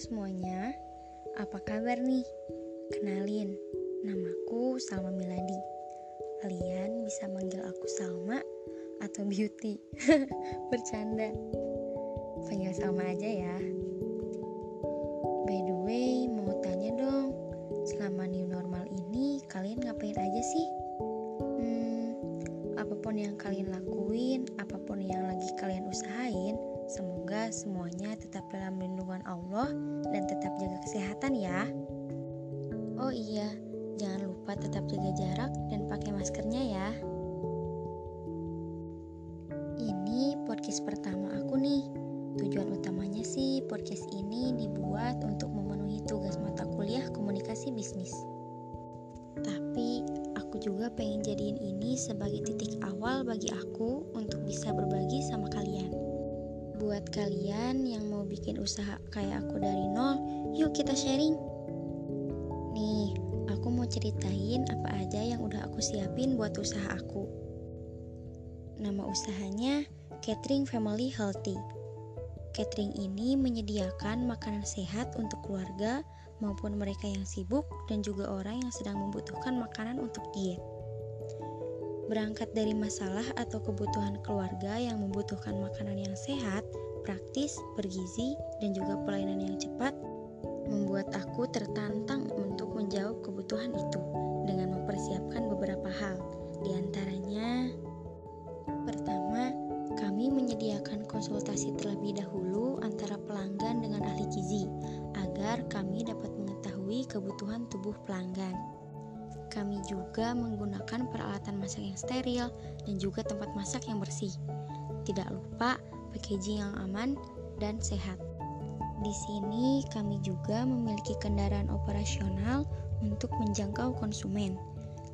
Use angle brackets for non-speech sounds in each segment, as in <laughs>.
semuanya, apa kabar nih? Kenalin, namaku Salma Miladi. Kalian bisa manggil aku Salma atau Beauty. <laughs> Bercanda. Panggil Salma aja ya. By the way, mau tanya dong, selama new normal ini kalian ngapain aja sih? Hmm, apa pun yang kalian lakuin, apa pun yang lagi kalian usahain, Semoga semuanya tetap dalam lindungan Allah dan tetap jaga kesehatan ya. Oh iya, jangan lupa tetap jaga jarak dan pakai maskernya ya. Ini podcast pertama aku nih. Tujuan utamanya sih podcast ini dibuat untuk memenuhi tugas mata kuliah komunikasi bisnis. Tapi aku juga pengen jadiin ini sebagai titik awal bagi aku untuk bisa berbagi sama kalian. Buat kalian yang mau bikin usaha kayak aku dari nol, yuk kita sharing. Nih, aku mau ceritain apa aja yang udah aku siapin buat usaha aku. Nama usahanya Catering Family Healthy. Catering ini menyediakan makanan sehat untuk keluarga maupun mereka yang sibuk dan juga orang yang sedang membutuhkan makanan untuk diet. Berangkat dari masalah atau kebutuhan keluarga yang membutuhkan makanan yang sehat, praktis, bergizi, dan juga pelayanan yang cepat, membuat aku tertantang untuk menjawab kebutuhan itu dengan mempersiapkan beberapa hal. Di antaranya, pertama, kami menyediakan konsultasi terlebih dahulu antara pelanggan dengan ahli gizi agar kami dapat mengetahui kebutuhan tubuh pelanggan. Kami juga menggunakan peralatan masak yang steril dan juga tempat masak yang bersih. Tidak lupa packaging yang aman dan sehat. Di sini kami juga memiliki kendaraan operasional untuk menjangkau konsumen.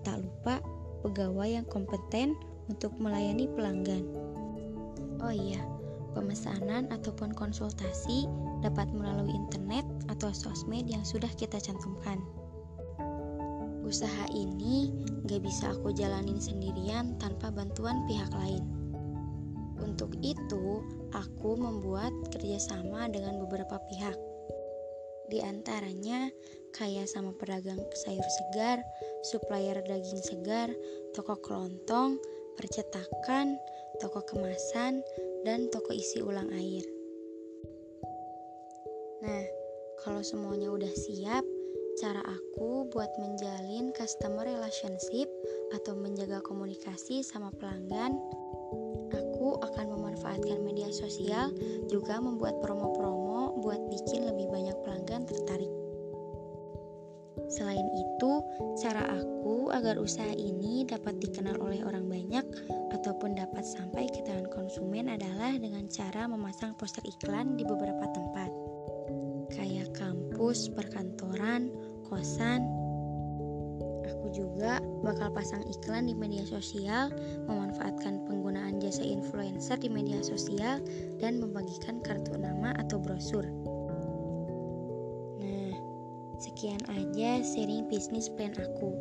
Tak lupa pegawai yang kompeten untuk melayani pelanggan. Oh iya, pemesanan ataupun konsultasi dapat melalui internet atau sosmed yang sudah kita cantumkan. Usaha ini gak bisa aku jalanin sendirian tanpa bantuan pihak lain. Untuk itu, aku membuat kerjasama dengan beberapa pihak. Di antaranya, kayak sama pedagang sayur segar, supplier daging segar, toko kelontong, percetakan, toko kemasan, dan toko isi ulang air. Nah, kalau semuanya udah siap, Cara aku buat menjalin customer relationship atau menjaga komunikasi sama pelanggan, aku akan memanfaatkan media sosial juga membuat promo-promo buat bikin lebih banyak pelanggan tertarik. Selain itu, cara aku agar usaha ini dapat dikenal oleh orang banyak ataupun dapat sampai ke tangan konsumen adalah dengan cara memasang poster iklan di beberapa tempat kayak kampus, perkantoran, kosan. Aku juga bakal pasang iklan di media sosial, memanfaatkan penggunaan jasa influencer di media sosial, dan membagikan kartu nama atau brosur. Nah, sekian aja sharing bisnis plan aku.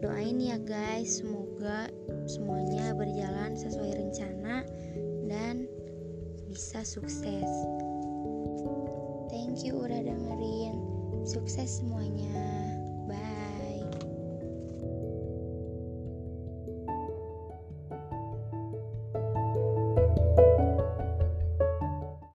Doain ya guys, semoga semuanya berjalan sesuai rencana dan bisa sukses. Thank you udah dengerin. Sukses semuanya. Bye.